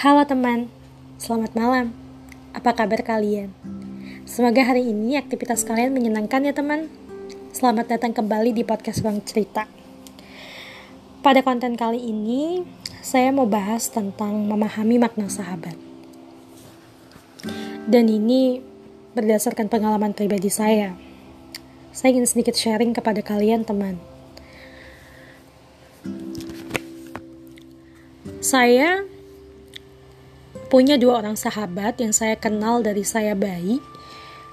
Halo teman, selamat malam. Apa kabar kalian? Semoga hari ini aktivitas kalian menyenangkan ya teman. Selamat datang kembali di podcast Bang Cerita. Pada konten kali ini, saya mau bahas tentang memahami makna sahabat. Dan ini berdasarkan pengalaman pribadi saya. Saya ingin sedikit sharing kepada kalian teman Saya punya dua orang sahabat yang saya kenal dari saya bayi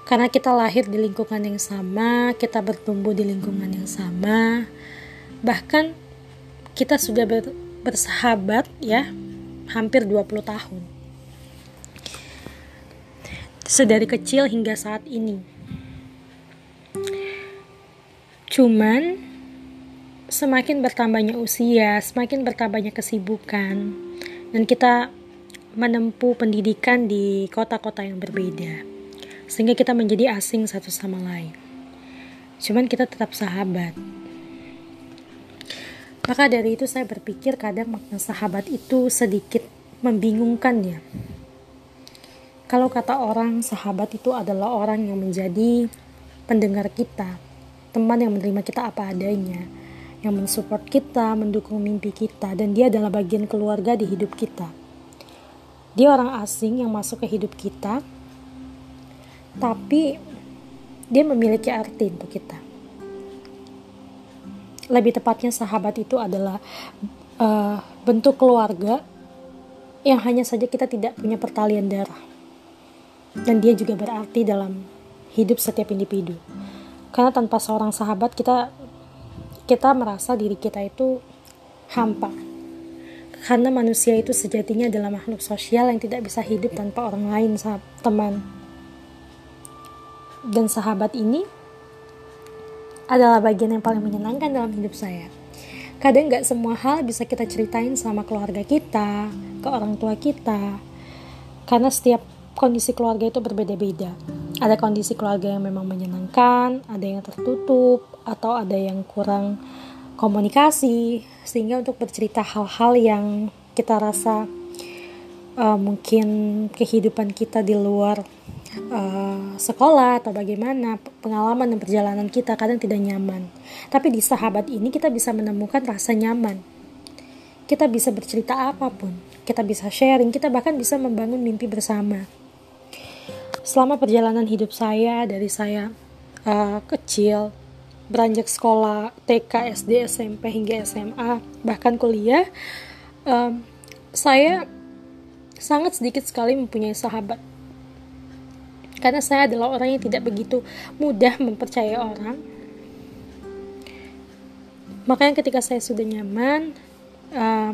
karena kita lahir di lingkungan yang sama, kita bertumbuh di lingkungan yang sama. Bahkan kita sudah ber, bersahabat ya hampir 20 tahun. Sedari kecil hingga saat ini. Cuman semakin bertambahnya usia, semakin bertambahnya kesibukan, dan kita menempuh pendidikan di kota-kota yang berbeda, sehingga kita menjadi asing satu sama lain. Cuman kita tetap sahabat. Maka dari itu saya berpikir kadang makna sahabat itu sedikit membingungkan ya. Kalau kata orang sahabat itu adalah orang yang menjadi pendengar kita, teman yang menerima kita apa adanya, yang mensupport kita, mendukung mimpi kita, dan dia adalah bagian keluarga di hidup kita. Dia orang asing yang masuk ke hidup kita, tapi dia memiliki arti untuk kita. Lebih tepatnya sahabat itu adalah uh, bentuk keluarga yang hanya saja kita tidak punya pertalian darah. Dan dia juga berarti dalam hidup setiap individu. Karena tanpa seorang sahabat kita kita merasa diri kita itu hampa. Karena manusia itu sejatinya adalah makhluk sosial yang tidak bisa hidup tanpa orang lain, teman. Dan sahabat ini adalah bagian yang paling menyenangkan dalam hidup saya. Kadang nggak semua hal bisa kita ceritain sama keluarga kita, ke orang tua kita, karena setiap kondisi keluarga itu berbeda-beda. Ada kondisi keluarga yang memang menyenangkan, ada yang tertutup, atau ada yang kurang komunikasi, sehingga untuk bercerita hal-hal yang kita rasa uh, mungkin kehidupan kita di luar uh, sekolah atau bagaimana pengalaman dan perjalanan kita kadang tidak nyaman. Tapi di sahabat ini kita bisa menemukan rasa nyaman. Kita bisa bercerita apa pun, kita bisa sharing, kita bahkan bisa membangun mimpi bersama selama perjalanan hidup saya dari saya uh, kecil beranjak sekolah TK, SD, SMP hingga SMA bahkan kuliah um, saya sangat sedikit sekali mempunyai sahabat. Karena saya adalah orang yang tidak begitu mudah mempercayai orang. Makanya ketika saya sudah nyaman uh,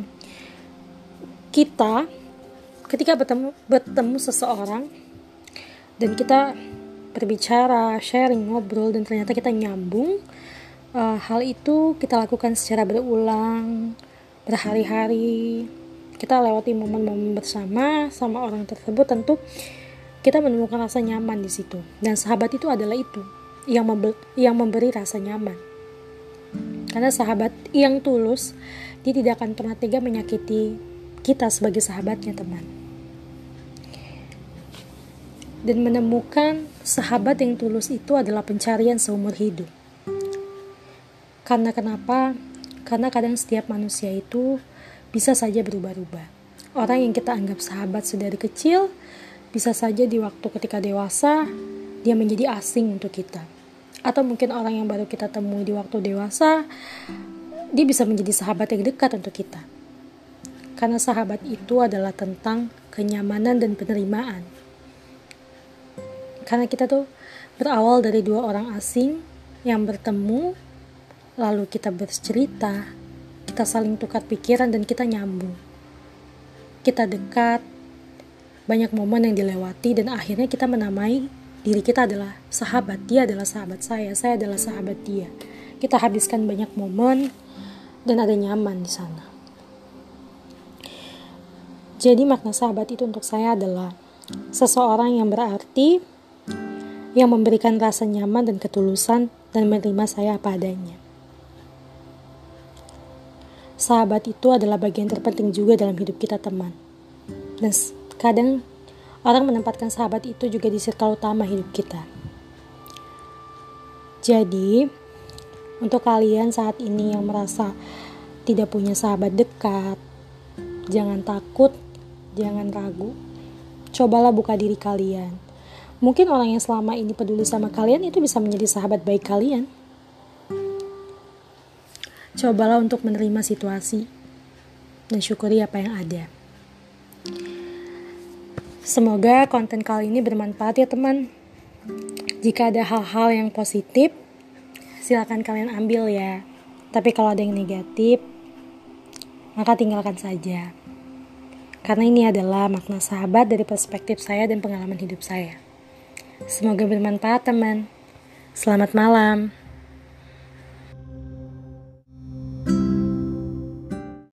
kita ketika bertemu bertemu seseorang dan kita berbicara, sharing, ngobrol dan ternyata kita nyambung. Uh, hal itu kita lakukan secara berulang, berhari-hari. Kita lewati momen-momen bersama sama orang tersebut tentu kita menemukan rasa nyaman di situ. Dan sahabat itu adalah itu yang yang memberi rasa nyaman. Karena sahabat yang tulus, dia tidak akan pernah tega menyakiti kita sebagai sahabatnya, teman dan menemukan sahabat yang tulus itu adalah pencarian seumur hidup. Karena kenapa? Karena kadang setiap manusia itu bisa saja berubah-ubah. Orang yang kita anggap sahabat sedari kecil, bisa saja di waktu ketika dewasa, dia menjadi asing untuk kita. Atau mungkin orang yang baru kita temui di waktu dewasa, dia bisa menjadi sahabat yang dekat untuk kita. Karena sahabat itu adalah tentang kenyamanan dan penerimaan karena kita tuh berawal dari dua orang asing yang bertemu lalu kita bercerita kita saling tukar pikiran dan kita nyambung. Kita dekat banyak momen yang dilewati dan akhirnya kita menamai diri kita adalah sahabat. Dia adalah sahabat saya saya adalah sahabat dia. Kita habiskan banyak momen dan ada nyaman di sana. Jadi makna sahabat itu untuk saya adalah seseorang yang berarti yang memberikan rasa nyaman dan ketulusan dan menerima saya apa adanya. Sahabat itu adalah bagian terpenting juga dalam hidup kita teman. Dan kadang orang menempatkan sahabat itu juga di circle utama hidup kita. Jadi, untuk kalian saat ini yang merasa tidak punya sahabat dekat, jangan takut, jangan ragu. Cobalah buka diri kalian. Mungkin orang yang selama ini peduli sama kalian itu bisa menjadi sahabat baik kalian. Cobalah untuk menerima situasi dan syukuri apa yang ada. Semoga konten kali ini bermanfaat ya teman. Jika ada hal-hal yang positif, silakan kalian ambil ya. Tapi kalau ada yang negatif, maka tinggalkan saja. Karena ini adalah makna sahabat dari perspektif saya dan pengalaman hidup saya. Semoga bermanfaat teman. Selamat malam.